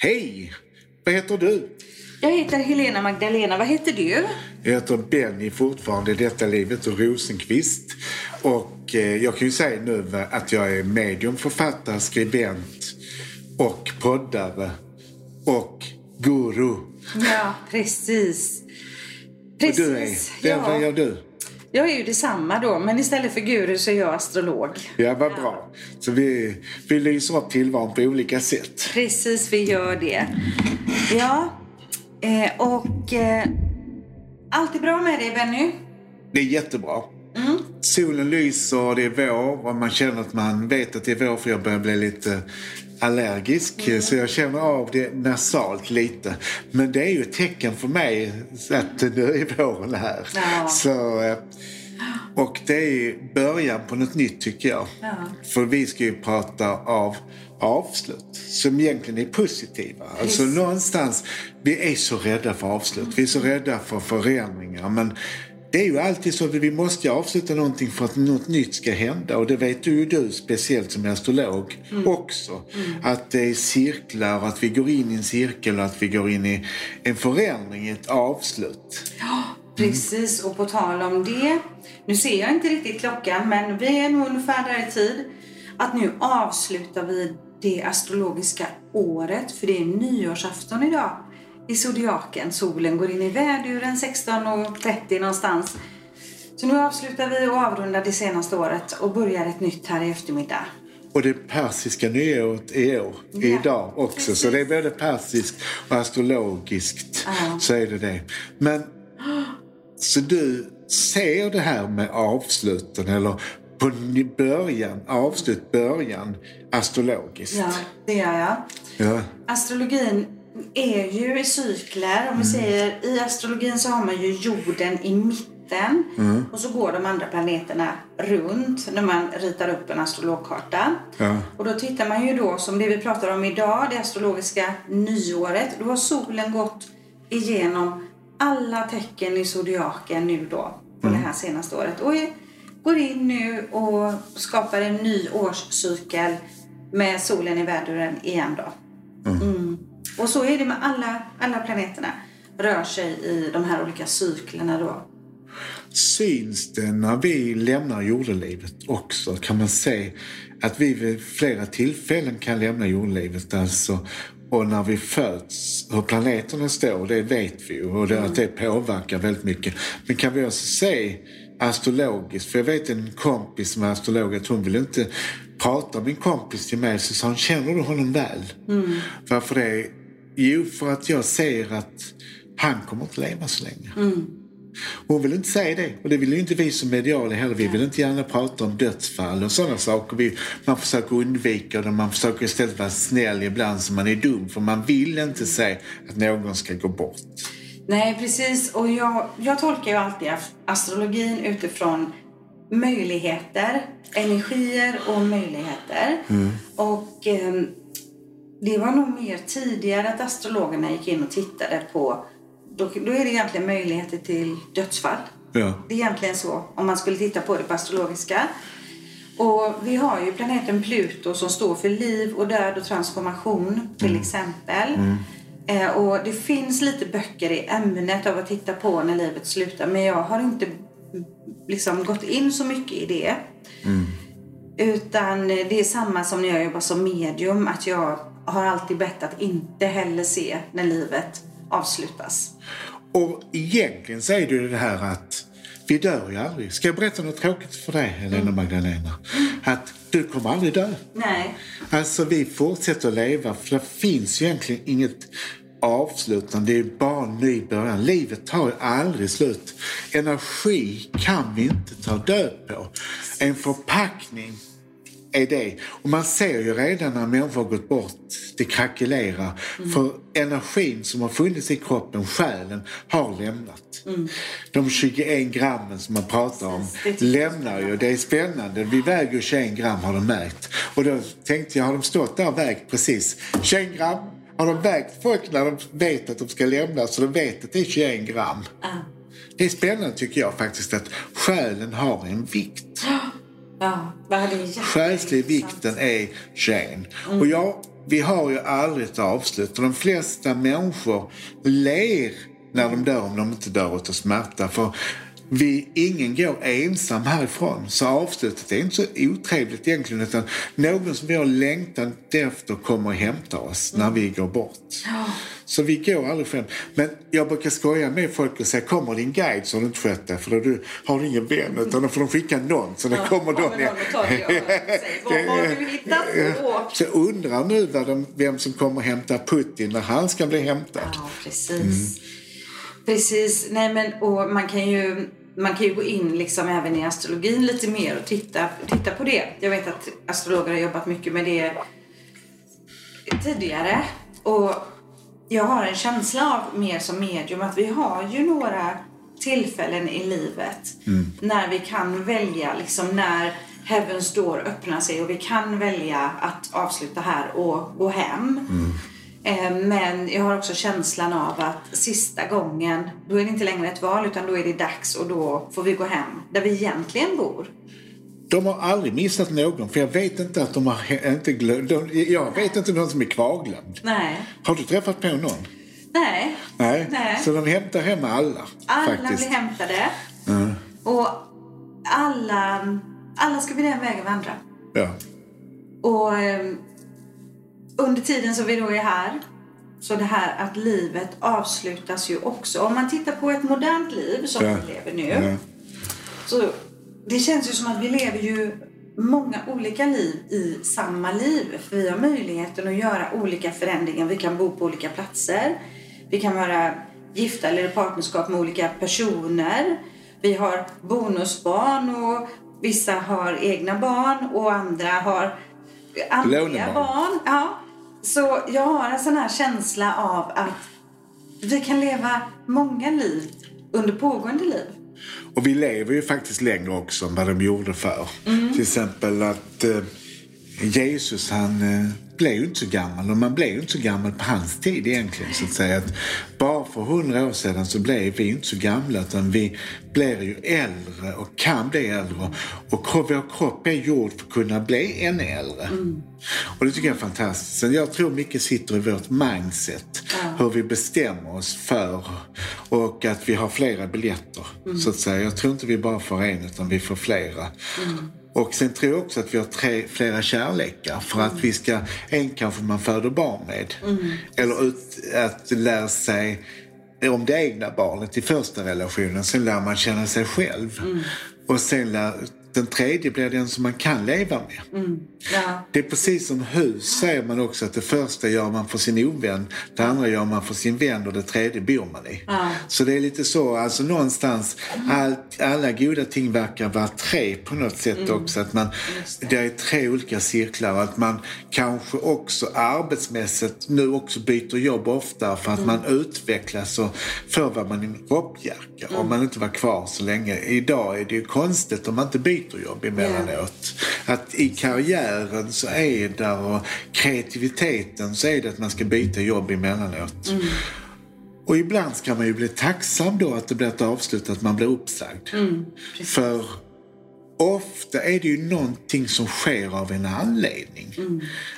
Hej! Vad heter du? Jag heter Helena Magdalena. Vad heter du? Jag heter Benny fortfarande i detta livet och Rosenqvist. Och eh, jag kan ju säga nu att jag är medium, författare, skribent och poddare och guru. Ja, precis. Och du är, Precis. vem, vad Ja. gör du? Jag är ju detsamma då, men istället för guru så är jag astrolog. Ja, vad bra. Så vi, vi lyser upp tillvaron på olika sätt. Precis, vi gör det. Ja, eh, och eh, allt är bra med dig Benny? Det är jättebra. Mm. Solen lyser, det är vår och man känner att man vet att det är vår för jag börjar bli lite allergisk. Så jag känner av det nasalt lite. Men det är ju ett tecken för mig att nu är våren här. Ja. Så, eh, och det är början på något nytt tycker jag. Ja. För vi ska ju prata av avslut som egentligen är positiva. Alltså Precis. någonstans, vi är så rädda för avslut. Vi är så rädda för förändringar. Men det är ju alltid så att vi måste avsluta någonting för att något nytt ska hända. Och det vet ju du, speciellt som astrolog, också. Att det är cirklar, att vi går in i en cirkel och att vi går in i en förändring, ett avslut. Precis, och på tal om det. Nu ser jag inte riktigt klockan, men vi är nog ungefär där i tid. Att nu avslutar vi det astrologiska året, för det är nyårsafton idag i zodiaken. Solen går in i väduren 16.30 någonstans. Så nu avslutar vi och avrundar det senaste året och börjar ett nytt här i eftermiddag. Och det persiska nyåret är år, Ja, idag också. Så det är både persiskt och astrologiskt. Ja. Så är det det. Men så du ser det här med avsluten eller på början, avslut, början astrologiskt. Ja, det gör jag. Ja. Astrologin är ju i cykler. Om vi säger i astrologin så har man ju jorden i mitten och så går de andra planeterna runt när man ritar upp en astrologkarta. Ja. Och då tittar man ju då som det vi pratar om idag, det astrologiska nyåret. Då har solen gått igenom alla tecken i zodiaken nu då på det här senaste året. Och går in nu och skapar en ny årscykel med solen i väduren igen då. Mm. Och så är det med alla, alla planeterna. Rör sig i de här olika cyklerna då. Syns det när vi lämnar jordelivet också? Kan man se att vi vid flera tillfällen kan lämna jordelivet? Alltså, och när vi föds, hur planeterna står, det vet vi ju. Och det, att det påverkar väldigt mycket. Men kan vi också se astrologiskt? För jag vet en kompis som är astrolog, att hon vill inte prata med en kompis till mig. Så sa hon, känner du honom väl? Varför det? Jo, för att jag ser att han kommer inte leva så länge. Hon vill inte säga det. Och det vill ju inte vi som mediala heller. Vi vill inte gärna prata om dödsfall och sådana saker. Vi, man försöker undvika det. Man försöker istället vara snäll ibland så man är dum. För man vill inte säga att någon ska gå bort. Nej, precis. Och jag, jag tolkar ju alltid astrologin utifrån möjligheter, energier och möjligheter. Och eh, det var nog mer tidigare att astrologerna gick in och tittade på då, då är det egentligen möjligheter till dödsfall. Ja. Det är egentligen så om man skulle titta på det på astrologiska. Och vi har ju planeten Pluto som står för liv och död och transformation till exempel. Eh, och det finns lite böcker i ämnet av att titta på när livet slutar men jag har inte mm, liksom gått in så mycket i det. Utan det är samma som när jag jobbar som medium att jag har alltid bett att inte heller se när livet avslutas. Och egentligen så är det ju det här att vi dör ju aldrig. Ska jag berätta något tråkigt för dig, Helena Magdalena? Att du kommer aldrig dö. Nej. Alltså vi fortsätter att leva för det finns ju egentligen inget avslutande. Det är bara en ny början. Livet tar ju aldrig slut. Energi kan vi inte ta död på. En förpackning är det. Och man ser ju redan när människor har gått bort, det krackelerar. För energin som har funnits i kroppen, själen, har lämnat. De 21 grammen som man pratar om Precis, lämnar ju. Det är spännande. Vi väger 21 gram har de mätt. Och då tänkte jag, har de stått där och vägt precis 21 gram? Har de vägt folk när de vet att de ska lämna så de vet att det är 21 gram? Det är spännande tycker jag faktiskt att själen har en vikt. Ja, Själslig vikten är Jane. Och jag, vi har ju aldrig ett avslut. Och de flesta människor ler när de dör om de inte dör av smärta. För vi, ingen går ensam härifrån. Så avslutet är inte så otrevligt egentligen. Utan någon som vi har längtat efter kommer och hämtar oss när vi går bort. Så vi går aldrig själv. Men jag brukar skoja med folk och säga kommer din guide så har du inte skött det. För då har du ingen vän utan då får de skicka någon. Så det kommer Ja, hittat på? Så undrar nu de, vem som kommer hämta Putin när han ska bli hämtad. Ja, precis. Precis. Nej, men, och man kan ju man kan ju gå in liksom även i astrologin lite mer och titta, titta på det. Jag vet att astrologer har jobbat mycket med det tidigare. Och jag har en känsla av mer som medium att vi har ju några tillfällen i livet när vi kan välja liksom när Heaven's door öppnar sig och vi kan välja att avsluta här och gå hem. Eh, Men jag har också känslan av att sista gången, då är det inte längre ett val utan då är det dags och då får vi gå hem där vi egentligen bor. De har aldrig missat någon, för jag vet inte att de har inte glömt. Jag vet inte någon som är kvarglömd. Nej. Har du träffat på någon? Nej. Nej. Nej. Så de hämtar hem alla. Alla faktiskt. blir hämtade. Och alla, alla ska vi den vägen vandra. Ja. Och eh, under tiden som vi då är här, så det här att livet avslutas ju också. Om man tittar på ett modernt liv som Ja. vi lever nu. Ja. Så det känns ju som att vi lever ju många olika liv i samma liv. För vi har möjligheten att göra olika förändringar. Vi kan bo på olika platser. Vi kan vara gifta eller i partnerskap med olika personer. Vi har bonusbarn och vissa har egna barn och andra har andliga barn. Ja. Så jag har en sån här känsla av att vi kan leva många liv under pågående liv. Och vi lever ju faktiskt längre också än vad de gjorde förr. Mm. Till exempel att eh, Jesus han eh, blev ju inte så gammal och man blev ju inte så gammal på hans tid egentligen. Så att säga att bara för hundra år sedan så blev vi inte så gamla utan vi blir ju äldre och kan bli äldre. Och vår kropp är gjord för att kunna bli ännu äldre. Och det tycker jag är fantastiskt. Så jag tror mycket sitter i vårt mindset. Hur vi bestämmer oss för och att vi har flera biljetter. Så att säga. Jag tror inte vi bara får en utan vi får flera. Och sen tror jag också att vi har tre, flera kärlekar för att vi ska, en kanske man föder barn med. Eller ut, att lära sig om det egna barnet i första relationen. Sen lär man känna sig själv. Och sen lär, den tredje blir den som man kan leva med. Ja. Det är precis som hus säger man också att det första gör man för sin ovän, det andra gör man för sin vän och det tredje bor man i. Ja. Så det är lite så, alltså någonstans, allt, alla goda ting verkar vara tre på något sätt också. Att man, det. är tre olika cirklar och att man kanske också arbetsmässigt nu också byter jobb ofta för att man utvecklas och förr var man en rockjacka om man inte var kvar så länge. Idag är det ju konstigt om man inte byter jobb emellanåt. Att i karriären så är det och kreativiteten så är det att man ska byta jobb emellanåt. Och ibland ska man ju bli tacksam då att det blir ett avslut, att man blir uppsagd. För ofta är det ju någonting som sker av en anledning.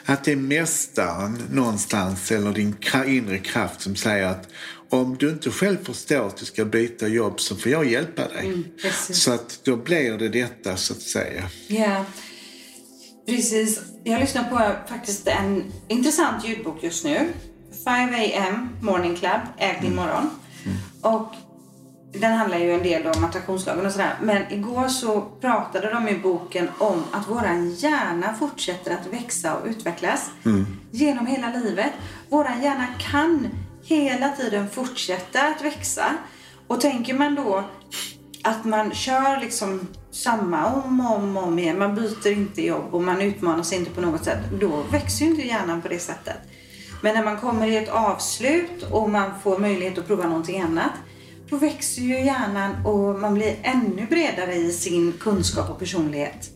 Att det är mästaren någonstans eller din inre kraft som säger att om du inte själv förstår att du ska byta jobb så får jag hjälpa dig. precis. så att då blir det detta så att säga. Ja, precis. Jag lyssnar på faktiskt en intressant ljudbok just nu. 5 am Morning Club, ägd din morgon. Och den handlar ju en del om attraktionslagen och sådär. Men igår så pratade de i boken om att våran hjärna fortsätter att växa och utvecklas genom hela livet. Våran hjärna kan hela tiden fortsätta att växa. Och tänker man då att man kör liksom samma om och om, om igen. Man byter inte jobb och man utmanar sig inte på något sätt. Då växer ju inte hjärnan på det sättet. Men när man kommer i ett avslut och man får möjlighet att prova någonting annat. Då växer ju hjärnan och man blir ännu bredare i sin kunskap och personlighet.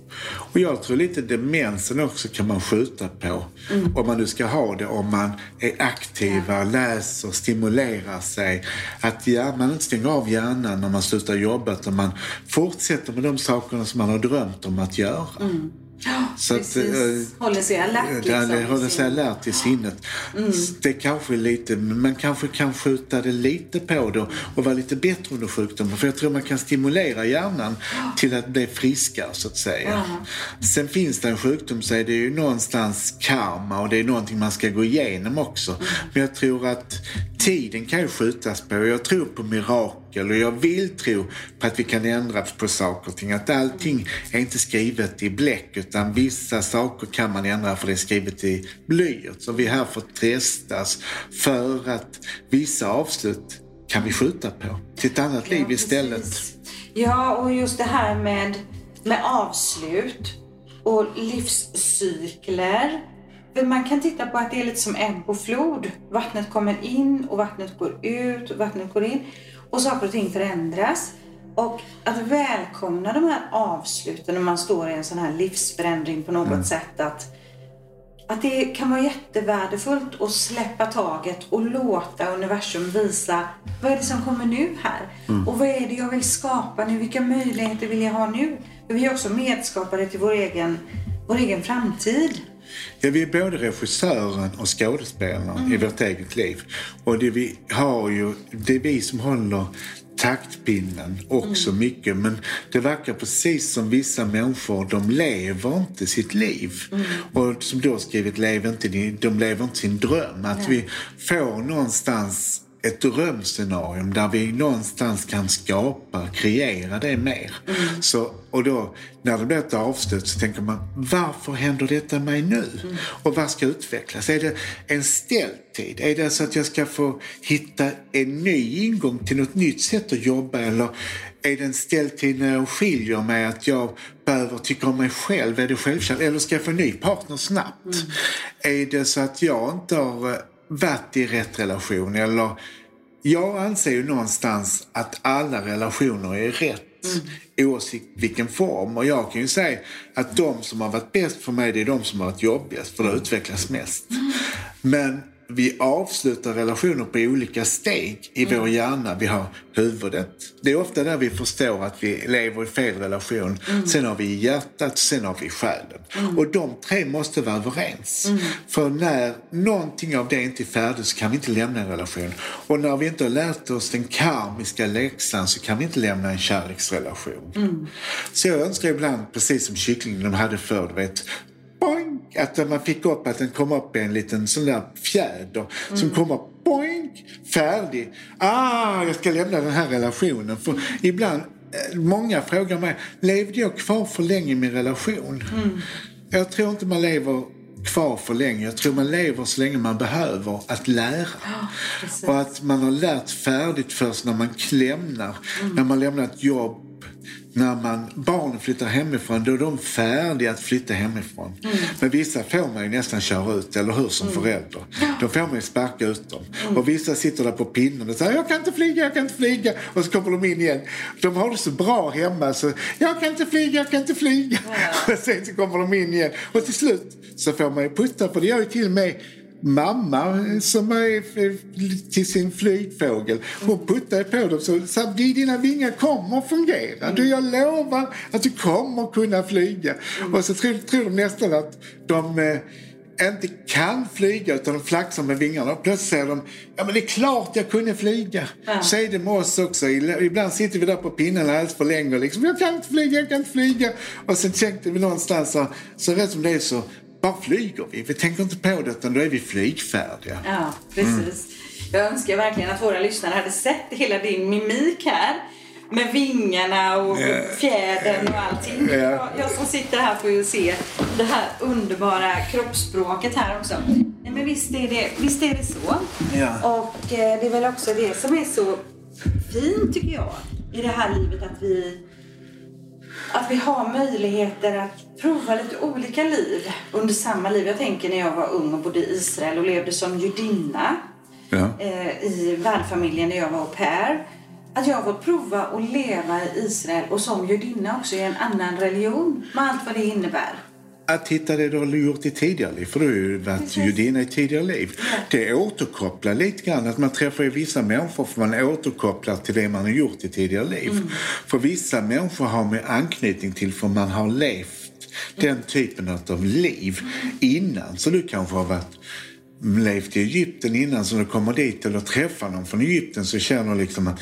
Och jag tror lite demensen också kan man skjuta på. Mm. Om man nu ska ha det, om man är aktiva, ja. läser, stimulerar sig. Att ja, man inte stänger av hjärnan när man slutar jobba utan man fortsätter med de sakerna som man har drömt om att göra. Mm. Så Precis. Att, äh, håller sig alert. Liksom, det håller sig alert i sinnet. Mm. Det kanske lite, man kanske kan skjuta det lite på det och vara lite bättre under sjukdomen. För jag tror man kan stimulera hjärnan till att bli friskare så att säga. Ja. Sen finns det en sjukdom så är det ju någonstans karma och det är någonting man ska gå igenom också. Mm. Men jag tror att tiden kan ju skjutas på. Jag tror på mirakel och jag vill tro på att vi kan ändra på saker och ting. Att allting är inte skrivet i bläck utan vissa saker kan man ändra för det är skrivet i blyert. Så vi är här för att testas för att vissa avslut kan vi skjuta på till ett annat ja, liv istället. Precis. Ja, och just det här med, med avslut och livscykler för man kan titta på att det är lite som ebb och flod. Vattnet kommer in och vattnet går ut och vattnet går in. Och saker och ting förändras. Och att välkomna de här avsluten när man står i en sån här livsförändring på något mm. sätt. Att, att det kan vara jättevärdefullt att släppa taget och låta universum visa vad är det som kommer nu här? Mm. Och vad är det jag vill skapa nu? Vilka möjligheter vill jag ha nu? För vi är också medskapare till vår egen, vår egen framtid. Ja, vi är både regissören och skådespelaren mm. i vårt eget liv. Och det vi har ju, det är vi som håller taktpinnen också mm. mycket. Men det verkar precis som vissa människor, de lever inte sitt liv. Mm. Och som du har skrivit, lever inte, de lever inte sin dröm. Att Nej. vi får någonstans ett drömscenarium där vi någonstans kan skapa, kreera det mer. Mm. Så, och då när det blir ett avslut så tänker man varför händer detta mig nu? Mm. Och vad ska utvecklas? Är det en ställtid? Är det så att jag ska få hitta en ny ingång till något nytt sätt att jobba eller är det en ställtid när jag skiljer mig att jag behöver tycka om mig själv? Är det självkärlek? Eller ska jag få en ny partner snabbt? Mm. Är det så att jag inte har eh, varit i rätt relation eller jag anser ju någonstans att alla relationer är rätt mm. oavsett vilken form. Och jag kan ju säga att de som har varit bäst för mig det är de som har varit jobbigast för det utvecklas mest. Mm. Men vi avslutar relationer på olika steg i mm. vår hjärna. Vi har huvudet. Det är ofta där vi förstår att vi lever i fel relation. Mm. Sen har vi hjärtat, sen har vi själen. Mm. Och de tre måste vara överens. Mm. För när någonting av det inte är färdigt så kan vi inte lämna en relation. Och när vi inte har lärt oss den karmiska läxan så kan vi inte lämna en kärleksrelation. Mm. Så jag önskar ibland, precis som kycklingen de hade förr, du vet, boink, att man fick upp att den kom upp i en liten sån där fjäder mm. som kom upp, boink, färdig. Ah, jag ska lämna den här relationen. För ibland, eh, många frågar mig, levde jag kvar för länge i min relation? Mm. Jag tror inte man lever kvar för länge. Jag tror man lever så länge man behöver att lära. Ja, och att man har lärt färdigt först när man lämnar. Mm. När man lämnar ett jobb när man, barnen flyttar hemifrån, då är de färdiga att flytta hemifrån. Mm. Men vissa får man ju nästan köra ut, eller hur, som mm. förälder. Då får man ju sparka ut dem. Mm. Och vissa sitter där på pinnen och säger jag kan inte flyga, jag kan inte flyga. Och så kommer de in igen. De har det så bra hemma så jag kan inte flyga, jag kan inte flyga. Ja. Och sen så kommer de in igen. Och till slut så får man ju putta, för det gör ju till och med mamma som är till sin flygfågel. Hon puttade på dem så sa dina vingar kommer att fungera. Du, jag lovar att du kommer kunna flyga. Och så tror, tror de nästan att de eh, inte kan flyga utan de flaxar med vingarna. Och plötsligt säger de, ja men det är klart jag kunde flyga. Ja. Så är det med oss också. Ibland sitter vi där på pinnen alldeles för länge och liksom, jag kan inte flyga, jag kan inte flyga. Och sen tänkte vi någonstans så, så rätt som det är så bara flyger vi. Vi tänker inte på det utan då är vi flygfärdiga. Ja, precis. Mm. Jag önskar verkligen att våra lyssnare hade sett hela din mimik här. Med vingarna och fjädern och allting. Jag, jag som sitter här får ju se det här underbara kroppsspråket här också. Nej, men visst är det, visst är det så. Yeah. Och eh, det är väl också det som är så fint tycker jag i det här livet att vi att vi har möjligheter att prova lite olika liv under samma liv. Jag tänker när jag var ung och bodde i Israel och levde som judinna ja. eh, i värdfamiljen när jag var au pair. att jag har fått prova att leva i Israel och som judinna också i en annan religion med allt vad det innebär. Att hitta det du har gjort i tidigare liv, för du har ju varit Precis. judinna i tidigare liv. Ja. Det återkopplar lite grann, att man träffar vissa människor för man återkopplar till det man har gjort i tidigare liv. Mm. För vissa människor har med anknytning till för man har levt den typen av liv innan. Så du kanske har varit levt i Egypten innan så när du kommer dit eller träffar någon från Egypten så känner du liksom att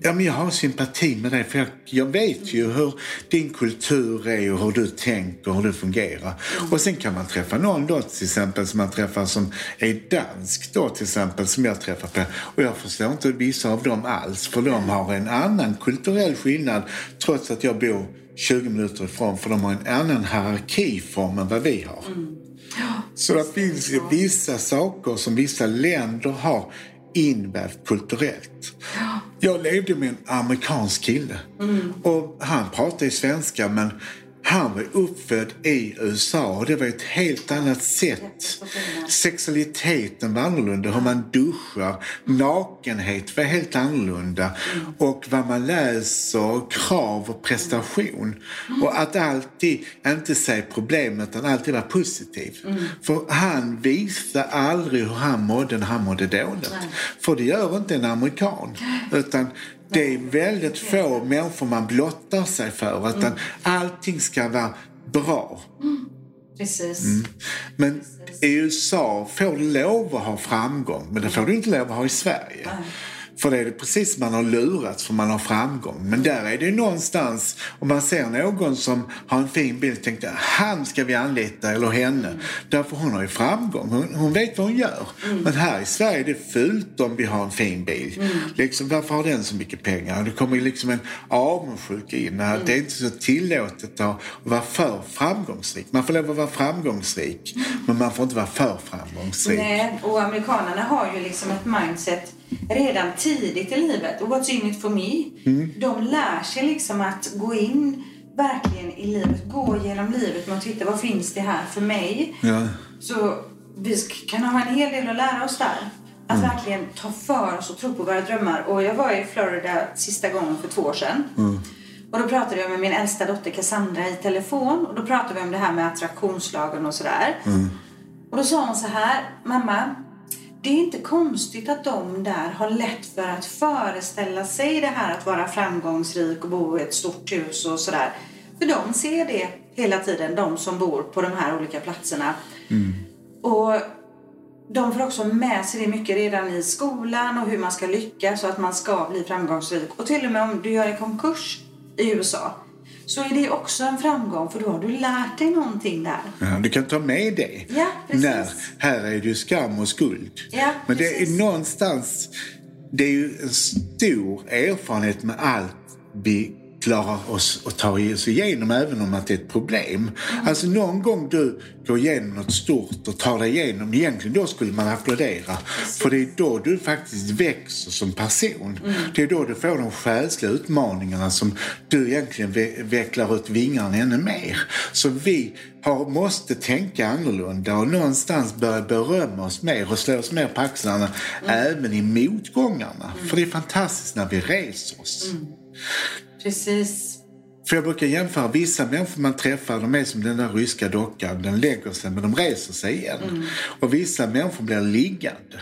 ja, men jag har sympati med dig för jag, jag vet ju hur din kultur är och hur du tänker och hur du fungerar. Och sen kan man träffa någon då till exempel som man träffar som är dansk då till exempel som jag träffar på och jag förstår inte vissa av dem alls för de har en annan kulturell skillnad trots att jag bor 20 minuter ifrån för de har en annan hierarkiform än vad vi har. Mm. Så det finns ju vissa saker som vissa länder har invävt kulturellt. Jag levde med en amerikansk kille och han pratade svenska men han var uppfödd i USA och det var ett helt annat sätt. Sexualiteten var annorlunda, hur man duschar, nakenhet var helt annorlunda och vad man läser, krav och prestation. Och att alltid inte se problem utan alltid vara positiv. För han visade aldrig hur han mådde när han mådde dåligt. För det gör inte en amerikan. Utan det är väldigt få människor man blottar sig för. Utan allting ska vara bra. Precis. Men i USA får du lov att ha framgång, men det får du inte lov att ha i Sverige. För det är det precis som man har lurats för man har framgång. Men där är det ju någonstans, om man ser någon som har en fin bild, tänkte han ska vi anlita eller henne. Därför hon har ju framgång, hon, hon vet vad hon gör. Men här i Sverige är det fult om vi har en fin bil. Liksom, varför har den så mycket pengar? Det kommer ju liksom en avundsjuka in. här. Det är inte så tillåtet att vara för framgångsrik. Man får lov att vara framgångsrik, men man får inte vara för framgångsrik. Nej, och amerikanerna har ju liksom ett mindset redan tidigt i livet. What's in it for me? De lär sig liksom att gå in verkligen i livet, gå genom livet med att titta vad finns det här för mig? Ja. Så vi kan ha en hel del att lära oss där. Att verkligen ta för oss och tro på våra drömmar. Och jag var i Florida sista gången för två år sedan. Och då pratade jag med min äldsta dotter Cassandra i telefon. Och då pratade vi om det här med attraktionslagen och sådär. Och då sa hon så här, mamma. Det är inte konstigt att de där har lätt för att föreställa sig det här att vara framgångsrik och bo i ett stort hus och sådär. För de ser det hela tiden, de som bor på de här olika platserna. Och de får också med sig det mycket redan i skolan och hur man ska lyckas så att man ska bli framgångsrik. Och till och med om du gör en konkurs i USA så är det också en framgång för då har du lärt dig någonting där. Ja, du kan ta med det. Ja, precis. När, här är det ju skam och skuld. Ja, Men det är precis. någonstans, det är ju en stor erfarenhet med allt vi klarar oss att ta oss igenom även om att det är ett problem. Mm. Alltså någon gång du går igenom något stort och tar dig igenom, egentligen då skulle man applådera. För det är då du faktiskt växer som person. Mm. Det är då du får de själsliga utmaningarna som du egentligen ve- vecklar ut vingarna ännu mer. Så vi har, måste tänka annorlunda och någonstans börja berömma oss mer och slå oss mer på axlarna även i motgångarna. För det är fantastiskt när vi reser oss. Precis. För jag brukar jämföra vissa människor man träffar, de är som den där ryska dockan. Den lägger sig men de reser sig igen. Och vissa människor blir liggande.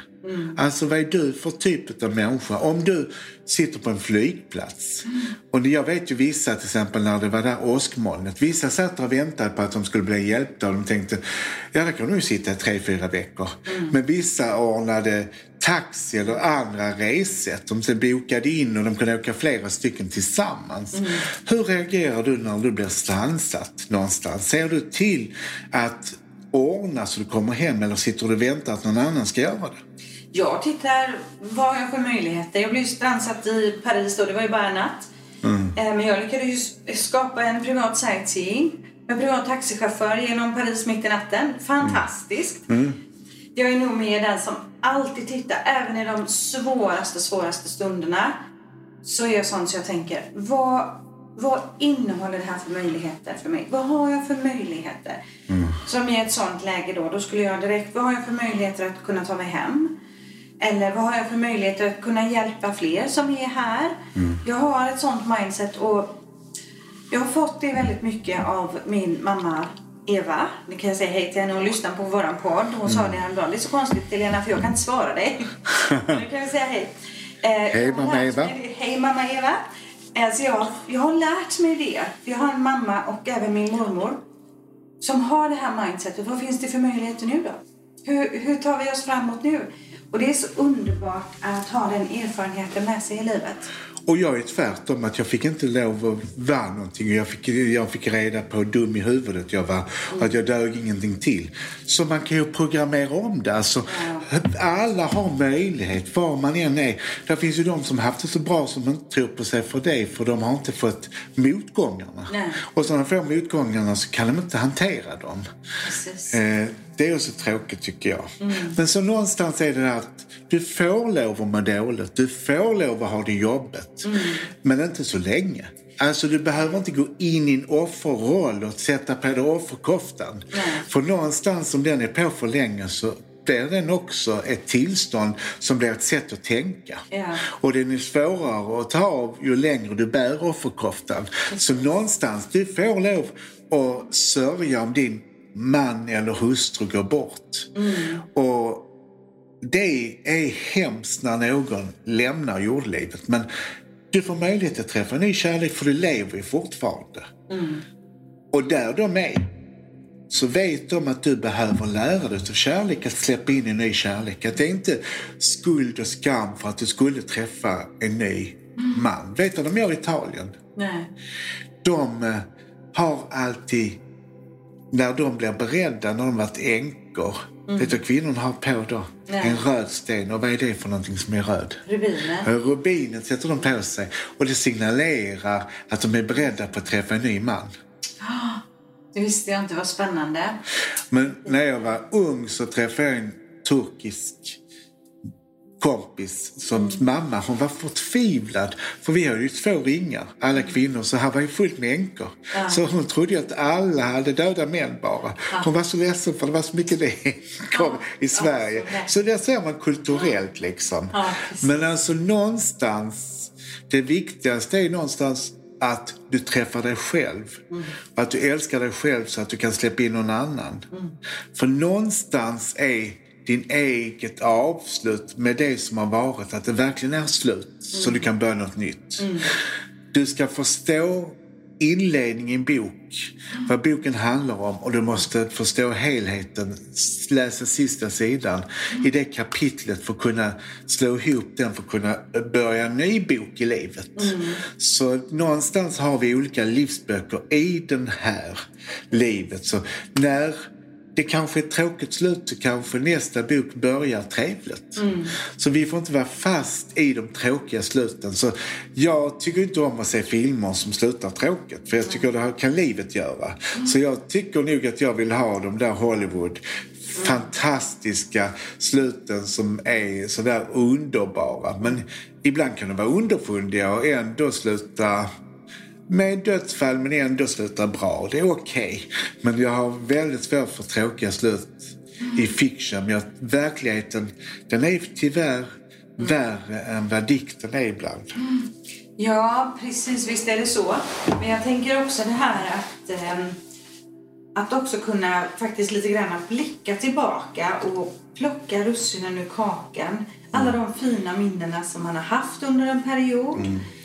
Alltså vad är du för typ av människa? Om du sitter på en flygplats. Och jag vet ju vissa till exempel när det var där åskmolnet. Vissa satt och väntade på att de skulle bli hjälpta och de tänkte ja där kan du sitta i tre, fyra veckor. Men vissa ordnade taxi eller andra resesätt. De bokade in och de kunde åka flera stycken tillsammans. Hur reagerar du när du blir strandsatt någonstans? Ser du till att ordna så du kommer hem eller sitter du och väntar att någon annan ska göra det? Jag tittar vad jag för möjligheter. Jag blev strandsatt i Paris då, det var ju bara en natt. Eh, Men jag lyckades skapa en privat sightseeing med privat taxichaufför genom Paris mitt i natten. Fantastiskt. Jag är nog med den som alltid tittar, även i de svåraste, svåraste stunderna. Så är jag sån så jag tänker, vad, vad innehåller det här för möjligheter för mig? Vad har jag för möjligheter? Som i ett sånt läge då, då skulle jag direkt, vad har jag för möjligheter att kunna ta mig hem? Eller vad har jag för möjlighet att kunna hjälpa fler som är här? Jag har ett sånt mindset och jag har fått det väldigt mycket av min mamma Eva. Nu kan jag säga hej till henne. Hon lyssnar på våran podd. Hon sa det häromdagen. Det är så konstigt Helena för jag kan inte svara dig. nu kan vi säga hej. Eh, Hej, jag mamma Eva. Hej mamma Eva. Alltså jag, jag har lärt mig det. Jag har en mamma och även min mormor som har det här mindsetet. Vad finns det för möjligheter nu då? Hur, hur tar vi oss framåt nu? Och det är så underbart att ha den erfarenheten med sig i livet. Och jag är tvärtom, att jag fick inte lov att vara någonting. Jag fick, jag fick reda på hur dum i huvudet jag var och att jag dög ingenting till. Så man kan ju programmera om det. Alltså, Alla har möjlighet, var man än är. Det finns ju de som haft det så bra som inte tror på sig för det, för de har inte fått motgångarna. Nej. Och så när de får motgångarna så kan de inte hantera dem. Precis. Eh, det är också tråkigt tycker jag. Men så någonstans är det att du får lov att må dåligt. Du får lov att ha det jobbigt. Men inte så länge. Alltså du behöver inte gå in i en offerroll och sätta på dig offerkoftan. För någonstans om den är på för länge så blir den också ett tillstånd som blir ett sätt att tänka. Ja. Och den är svårare att ta av ju längre du bär offerkoftan. Så någonstans, du får lov att sörja om din man eller hustru går bort. Och det är hemskt när någon lämnar jordlivet. Men du får möjlighet att träffa en ny kärlek för du lever ju fortfarande. Och där de är så vet de att du behöver lära dig av kärlek att släppa in en ny kärlek. Att det är inte skuld och skam för att du skulle träffa en ny man. Vet du vad de gör i Italien? Nej. De eh, har alltid, när de blir beredda, när de varit änkor, vet du vad kvinnorna har på då? Nej. En röd sten. Och vad är det för någonting som är röd? Rubiner. Eh, Rubinet sätter de på sig och det signalerar att de är beredda på att träffa en ny man. Det visste jag inte. Vad spännande. Men när jag var ung så träffade jag en turkisk kompis som mamma. Hon var förtvivlad. För vi hade ju två ringar, alla kvinnor. Så här var ju fullt med änkor. Så hon trodde att alla hade döda män bara. Hon var så ledsen för det var så mycket det änkor i Sverige. så det ser man kulturellt liksom. Ja. Men alltså någonstans, det viktigaste är någonstans att du träffar dig själv. Att du älskar dig själv så att du kan släppa in någon annan. För någonstans är din eget avslut med det som har varit, att det verkligen är slut. Så du kan börja något nytt. Du ska förstå inledningen i en bok, vad boken handlar om och du måste förstå helheten, läsa sista sidan i det kapitlet för att kunna slå ihop den för att kunna börja en ny bok i livet. Så någonstans har vi olika livsböcker i den här livet. Så när det kanske är ett tråkigt slut så kanske nästa bok börjar trevligt. Så vi får inte vara fast i de tråkiga sluten. Så jag tycker inte om att se filmer som slutar tråkigt. För jag tycker det här kan livet göra. Så jag tycker nog att jag vill ha de där Hollywood fantastiska sluten som är sådär underbara. Men ibland kan de vara underfundiga och ändå sluta med dödsfall men ändå sluta bra. Det är okej. Men jag har väldigt svårt för tråkiga slut i fiction. Men jag, verkligheten den är tyvärr värre än vad dikten är ibland. Ja, precis. Visst är det så. Men jag tänker också det här att, ehm, att också kunna faktiskt lite grann att blicka tillbaka och plocka russinen ur kakan. Alla de fina minnena som man har haft under en period. Eh,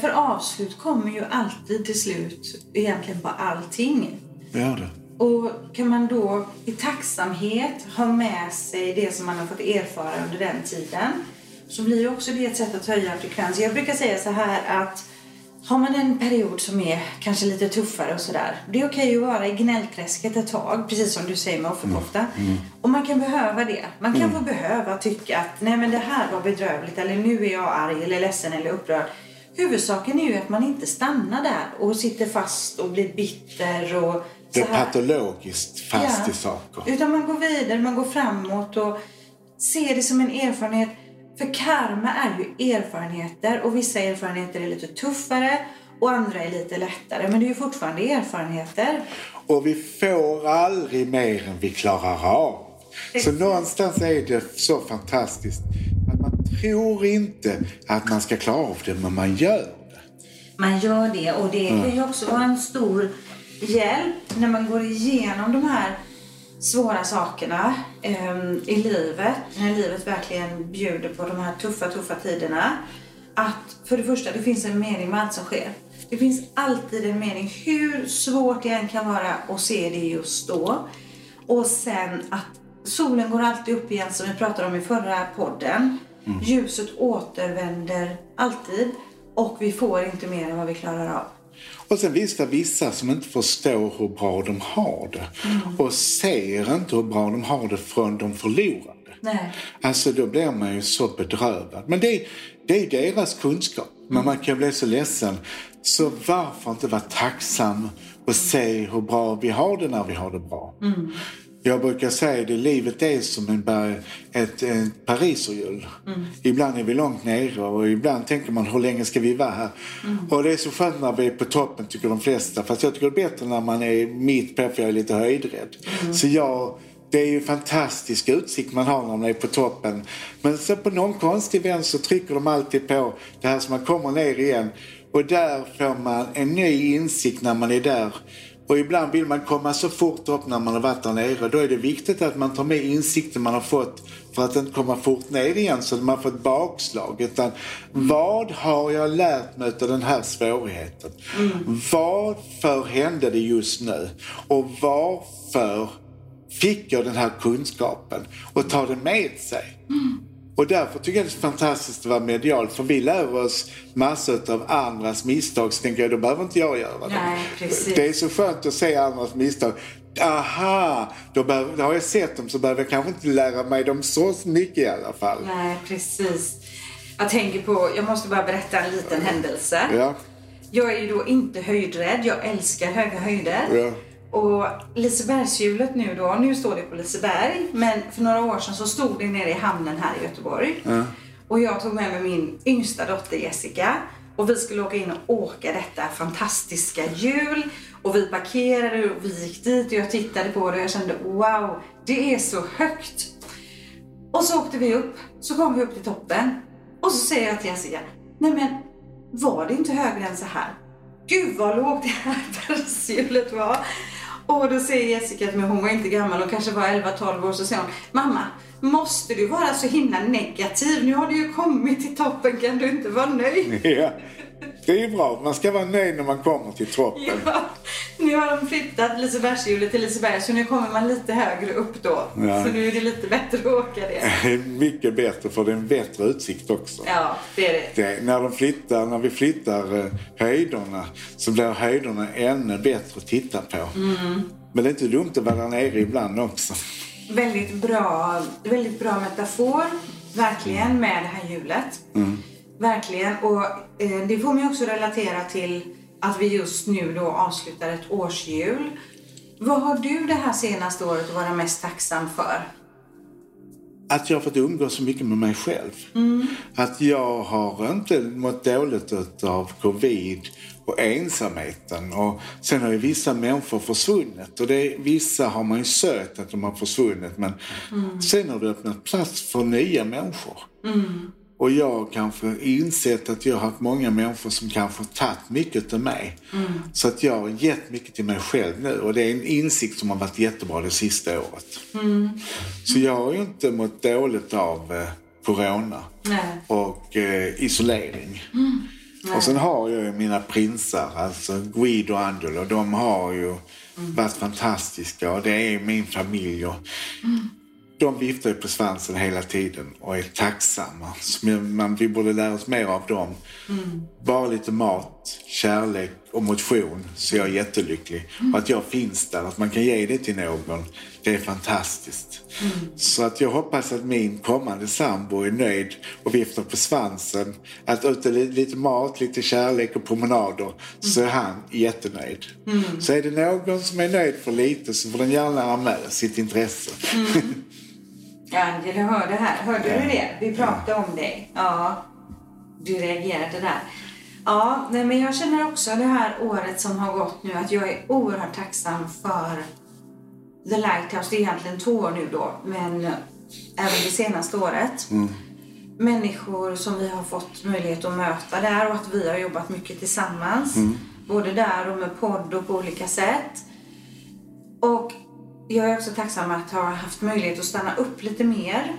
För avslut kommer ju alltid till slut egentligen på allting. Gör det. Och kan man då i tacksamhet ha med sig det som man har fått erfara under den tiden så blir ju också det ett sätt att höja frekvens. Jag brukar säga så här att har man en period som är kanske lite tuffare och sådär. Det är okej att vara i gnällträsket ett tag, precis som du säger med offerkofta. Och man kan behöva det. Man kan få behöva tycka att nej men det här var bedrövligt eller nu är jag arg eller ledsen eller upprörd. Huvudsaken är ju att man inte stannar där och sitter fast och blir bitter och Det så är här. patologiskt fast Ja. i saker. Utan man går vidare, man går framåt och ser det som en erfarenhet. För karma är ju erfarenheter och vissa erfarenheter är lite tuffare och andra är lite lättare. Men det är ju fortfarande erfarenheter. Och vi får aldrig mer än vi klarar av. Så någonstans är det så fantastiskt tror inte att man ska klara av det, men man gör det. Man gör det och det kan ju också vara en stor hjälp när man går igenom de här svåra sakerna um, i livet. När livet verkligen bjuder på de här tuffa, tuffa tiderna. Att för det första, det finns en mening med allt som sker. Det finns alltid en mening, hur svårt det än kan vara att se det just då. Och sen att solen går alltid upp igen som vi pratade om i förra podden. Mm. Ljuset återvänder alltid och vi får inte mer än vad vi klarar av. Och sen finns det vissa som inte förstår hur bra de har det. Mm. Och ser inte hur bra de har det från de förlorade. Nej. Alltså då blir man ju så bedrövad. Men det, det är deras kunskap. Men mm. man kan bli så ledsen. Så varför inte vara tacksam och se hur bra vi har det när vi har det bra. Mm. Jag brukar säga att livet är som en, ett, ett pariserhjul. Mm. Ibland är vi långt nere och ibland tänker man hur länge ska vi vara här? Mm. Och det är så skönt när vi är på toppen tycker de flesta. Fast jag tycker det är bättre när man är mitt på för jag är lite höjdrädd. Mm. Så jag, det är ju fantastisk utsikt man har när man är på toppen. Men så på någon konstig vänster trycker de alltid på det här som man kommer ner igen. Och där får man en ny insikt när man är där. Och ibland vill man komma så fort upp när man har varit där nere. Då är det viktigt att man tar med insikten man har fått för att inte komma fort ner igen så att man får ett bakslag. Utan vad har jag lärt mig av den här svårigheten? Mm. Varför hände det just nu? Och varför fick jag den här kunskapen? Och ta det med sig. Mm. Och därför tycker jag det är fantastiskt att vara medial. För vi lär oss massor av andras misstag. Så tänker jag, då behöver inte jag göra. Nej, precis. Det är så skönt att se andras misstag. Aha, då, behöver, då har jag sett dem så behöver jag kanske inte lära mig dem så mycket i alla fall. Nej, precis. Jag tänker på, jag måste bara berätta en liten händelse. Ja. Jag är ju då inte höjdrädd. Jag älskar höga höjder. Ja. Och Lisebergshjulet nu då, nu står det på Liseberg, men för några år sedan så stod det nere i hamnen här i Göteborg. Ja. Och jag tog med mig min yngsta dotter Jessica och vi skulle åka in och åka detta fantastiska hjul. Och vi parkerade och vi gick dit och jag tittade på det och jag kände wow, det är så högt. Och så åkte vi upp, så kom vi upp till toppen och så säger jag till Jessica, nej men var det inte högre än så här? Gud vad lågt det här bergshjulet var. Och då säger Jessica till mig, hon var inte gammal, hon kanske var 11-12 år, så säger hon, mamma, måste du vara så himla negativ? Nu har du ju kommit till toppen, kan du inte vara nöjd? Yeah det är ju bra. Man ska vara nöjd när man kommer till toppen. Ja, nu har de flyttat Lisebergshjulet till Liseberg, så nu kommer man lite högre upp då. Ja. Så nu är det lite bättre att åka det. Mycket bättre, för det är en bättre utsikt också. Ja, det är det. Det, när, de flyttar, när vi flyttar eh, höjderna så blir höjderna ännu bättre att titta på. Mm. Men det är inte dumt att vara där nere ibland också. Väldigt bra, väldigt bra metafor, verkligen, med det här hjulet. Mm. Verkligen. Och eh, det får mig också relatera till att vi just nu då avslutar ett årshjul. Vad har du det här senaste året att vara mest tacksam för? Att jag har fått umgås så mycket med mig själv. Att jag har inte mått dåligt av covid och ensamheten. Och sen har ju vissa människor försvunnit. Och det vissa har man ju sökt att de har försvunnit. Men sen har det öppnat plats för nya människor. Och jag har kanske insett att jag har haft många människor som kanske har tagit mycket av mig. Så att jag har gett mycket till mig själv nu. Och det är en insikt som har varit jättebra det sista året. Så jag har ju inte mått dåligt av eh, corona Nej. och eh, isolering. Och sen har jag ju mina prinsar, alltså Guido och Angelo. De har ju varit fantastiska och det är min familj. Och De viftar ju på svansen hela tiden och är tacksamma. Man, vi borde lära oss mer av dem. Bara lite mat, kärlek och motion så jag är jättelycklig. Och att jag finns där, att man kan ge det till någon. Det är fantastiskt. Så att jag hoppas att min kommande sambo är nöjd och viftar på svansen. Att li- lite mat, lite kärlek och promenader så är han jättenöjd. Så är det någon som är nöjd för lite så får den gärna med sitt intresse. Ja, Angela hörde här. Hörde du det? Vi pratade om dig. Ja, du reagerade där. Ja, nej, men jag känner också det här året som har gått nu att jag är oerhört tacksam för The Lighthouse, det är egentligen två år nu då, men även det senaste året. Människor som vi har fått möjlighet att möta där och att vi har jobbat mycket tillsammans. Både där och med podd och på olika sätt. Och jag är också tacksam att ha haft möjlighet att stanna upp lite mer.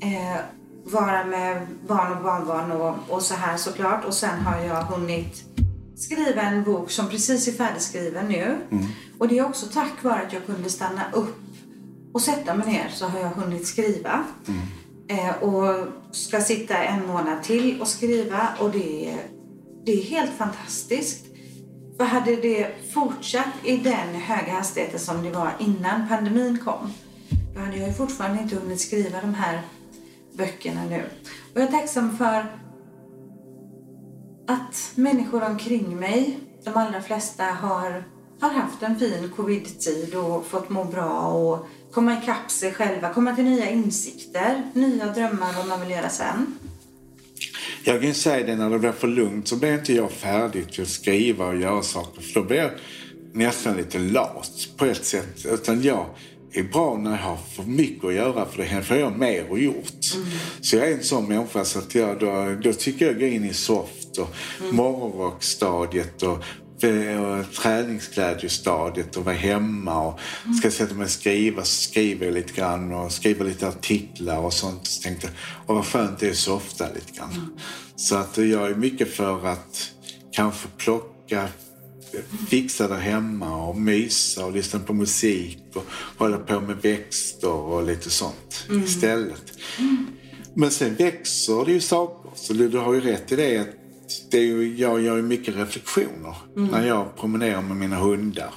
Eh, vara med barn och barnbarn och, och så här såklart. Och sen har jag hunnit skriva en bok som precis är färdigskriven nu. Och det är också tack vare att jag kunde stanna upp och sätta mig ner så har jag hunnit skriva. Eh, och ska sitta en månad till och skriva och det är, det är helt fantastiskt. För hade det fortsatt i den höga hastigheten som det var innan pandemin kom, då hade jag ju fortfarande inte hunnit skriva de här böckerna nu. Och jag är tacksam för att människor omkring mig, de allra flesta, har, har haft en fin covid-tid och fått må bra och komma ikapp sig själva, komma till nya insikter, nya drömmar vad man vill göra sen. Jag kan ju säga det när det blir för lugnt så blir inte jag färdig till att skriva och göra saker. För då blir jag nästan lite lat på ett sätt. Utan jag är bra när jag har för mycket att göra för det får jag mer och gjort. Så jag är en sån människa så att jag, då, då tycker jag går in i soft och morgonrockstadiet och och träningsglädjestadiet och vara hemma och ska sätta mig och skriva så skriver jag lite grann och skriver lite artiklar och sånt. Så tänkte jag, vad skönt det är att softa lite grann. Så att jag är mycket för att kanske plocka fixa där hemma och mysa och lyssna på musik och hålla på med växter och lite sånt istället. Men sen växer det ju saker. Så du, har ju rätt i det det är ju, jag gör ju mycket reflektioner när jag promenerar med mina hundar.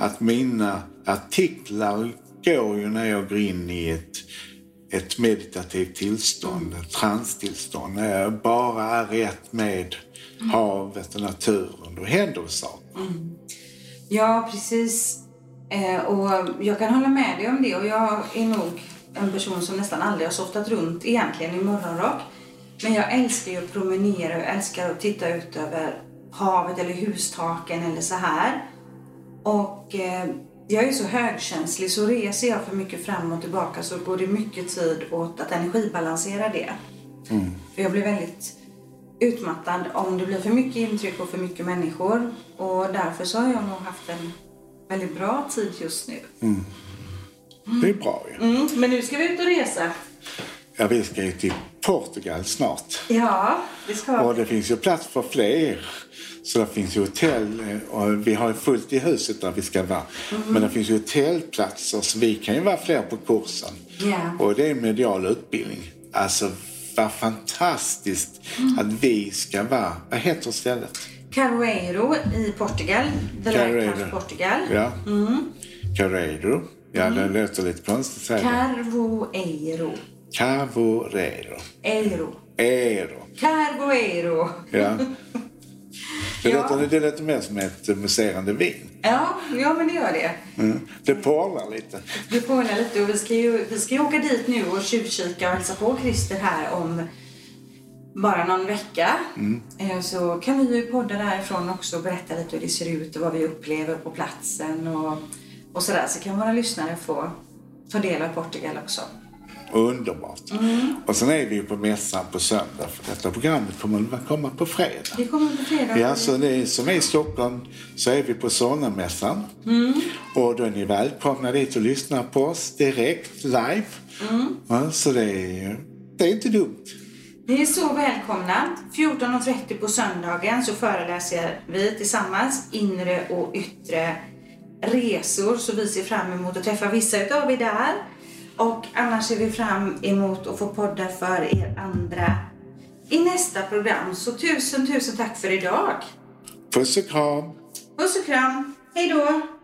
Att mina artiklar går ju när jag går in i ett, ett meditativt tillstånd, ett transtillstånd. När jag bara är rätt med havet och naturen. Då händer det saker. Ja, precis. Eh, och jag kan hålla med dig om det. Och jag är nog en person som nästan aldrig har softat runt egentligen i morgonrock. Men jag älskar ju att promenera och jag älskar att titta ut över havet eller hustaken eller så här. Och eh, jag är så högkänslig så reser jag för mycket fram och tillbaka så går det mycket tid åt att energibalansera det. För jag blir väldigt utmattad om det blir för mycket intryck och för mycket människor. Och därför så har jag nog haft en väldigt bra tid just nu. Det är bra ju. Mm, men nu ska vi ut och resa. Ja, vi ska ju till Portugal snart. Ja, det ska Och det finns ju plats för fler. Så det finns ju hotell eh, och vi har ju fullt i huset där vi ska vara. Men det finns ju hotellplatser så vi kan ju vara fler på kursen. Ja. Och det är medial utbildning. Alltså vad fantastiskt att vi ska vara, vad heter stället? Caroeiro i Portugal. The Lighthouse Portugal. Ja. Carreiro. Ja, det låter lite konstigt att det. Eiro. Ero. Carvoeiro. Ja. Det, Ja. låter, det låter mer som ett muserande vin. Ja, ja, men det gör det. Mm. Det porlar lite. Du påminner lite och vi ska ju vi ska ju åka dit nu och tjuvkika och hälsa på Christer här om bara någon vecka. Eh, Så kan vi ju podda därifrån också och berätta lite hur det ser ut och vad vi upplever på platsen och, och sådär. Så kan våra lyssnare få ta del av Portugal också. Underbart. Och sen är vi ju på mässan på söndag. För detta programmet kommer att komma på fredag. Det kommer på fredag. Ja, så det som är i Stockholm så är vi på Sonnemässan. Och då är ni välkomna dit och lyssna på oss direkt, live. Ja, så det är, det är inte dumt. Ni är så välkomna. 14.30 på söndagen så föreläser vi tillsammans inre och yttre resor. Så vi ser fram emot att träffa vissa utav er där. Och annars ser vi fram emot att få podda för er andra i nästa program. Så tusen, tusen tack för idag. Puss och kram. Puss och kram. Hej då!